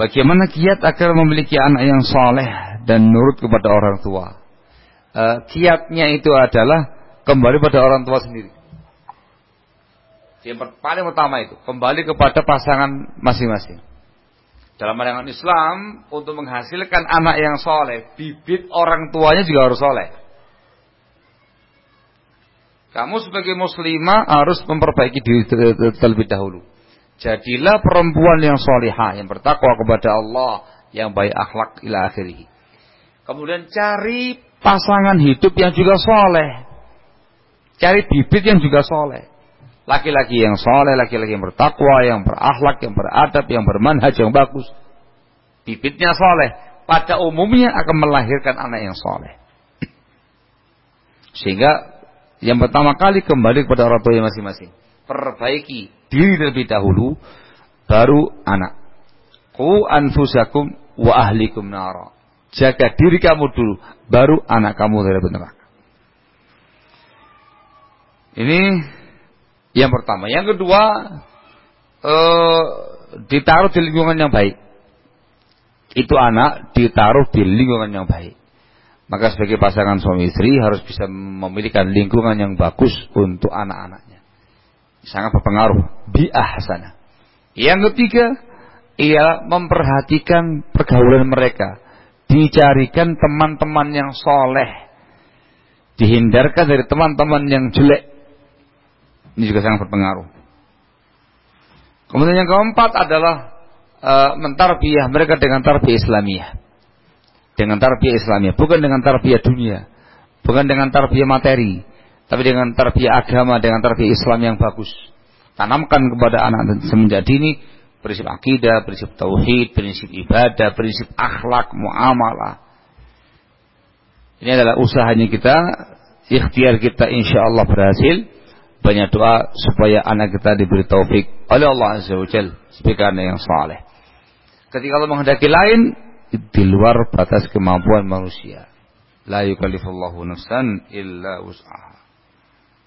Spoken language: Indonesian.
Bagaimana kiat agar memiliki anak yang soleh dan nurut kepada orang tua? E, kiatnya itu adalah kembali pada orang tua sendiri. Yang paling utama itu kembali kepada pasangan masing-masing. Dalam pandangan Islam untuk menghasilkan anak yang soleh, bibit orang tuanya juga harus soleh. Kamu sebagai muslimah harus memperbaiki diri terlebih dahulu. Jadilah perempuan yang solihah, yang bertakwa kepada Allah, yang baik akhlak ila akhirih. Kemudian cari pasangan hidup yang juga soleh. Cari bibit yang juga soleh. Laki-laki yang soleh, laki-laki yang bertakwa, yang berakhlak, yang beradab, yang bermanhaj, yang bagus. Bibitnya soleh. Pada umumnya akan melahirkan anak yang soleh. Sehingga yang pertama kali kembali kepada orang tua masing-masing. Perbaiki diri terlebih dahulu, baru anak. Ku anfusakum wa ahlikum nara. Jaga diri kamu dulu, baru anak kamu dari neraka. Ini yang pertama. Yang kedua, eh, ditaruh di lingkungan yang baik. Itu anak ditaruh di lingkungan yang baik. Maka sebagai pasangan suami istri harus bisa memiliki lingkungan yang bagus untuk anak-anaknya. Sangat berpengaruh. Bi'ahsana. Yang ketiga, ia memperhatikan pergaulan mereka. Dicarikan teman-teman yang soleh. Dihindarkan dari teman-teman yang jelek. Ini juga sangat berpengaruh. Kemudian yang keempat adalah e, mentarbiyah mereka dengan tarbiyah Islamiyah dengan tarbiyah Islamiyah, bukan dengan tarbiyah dunia, bukan dengan tarbiyah materi, tapi dengan tarbiyah agama, dengan tarbiyah Islam yang bagus. Tanamkan kepada anak semenjak dini prinsip akidah, prinsip tauhid, prinsip ibadah, prinsip akhlak, muamalah. Ini adalah usahanya kita, ikhtiar kita insya Allah berhasil. Banyak doa supaya anak kita diberi taufik oleh Allah Azza wa Jal sebagai yang saleh. Ketika Allah menghendaki lain, di luar batas kemampuan manusia. La yukallifullahu nafsan illa wus'aha.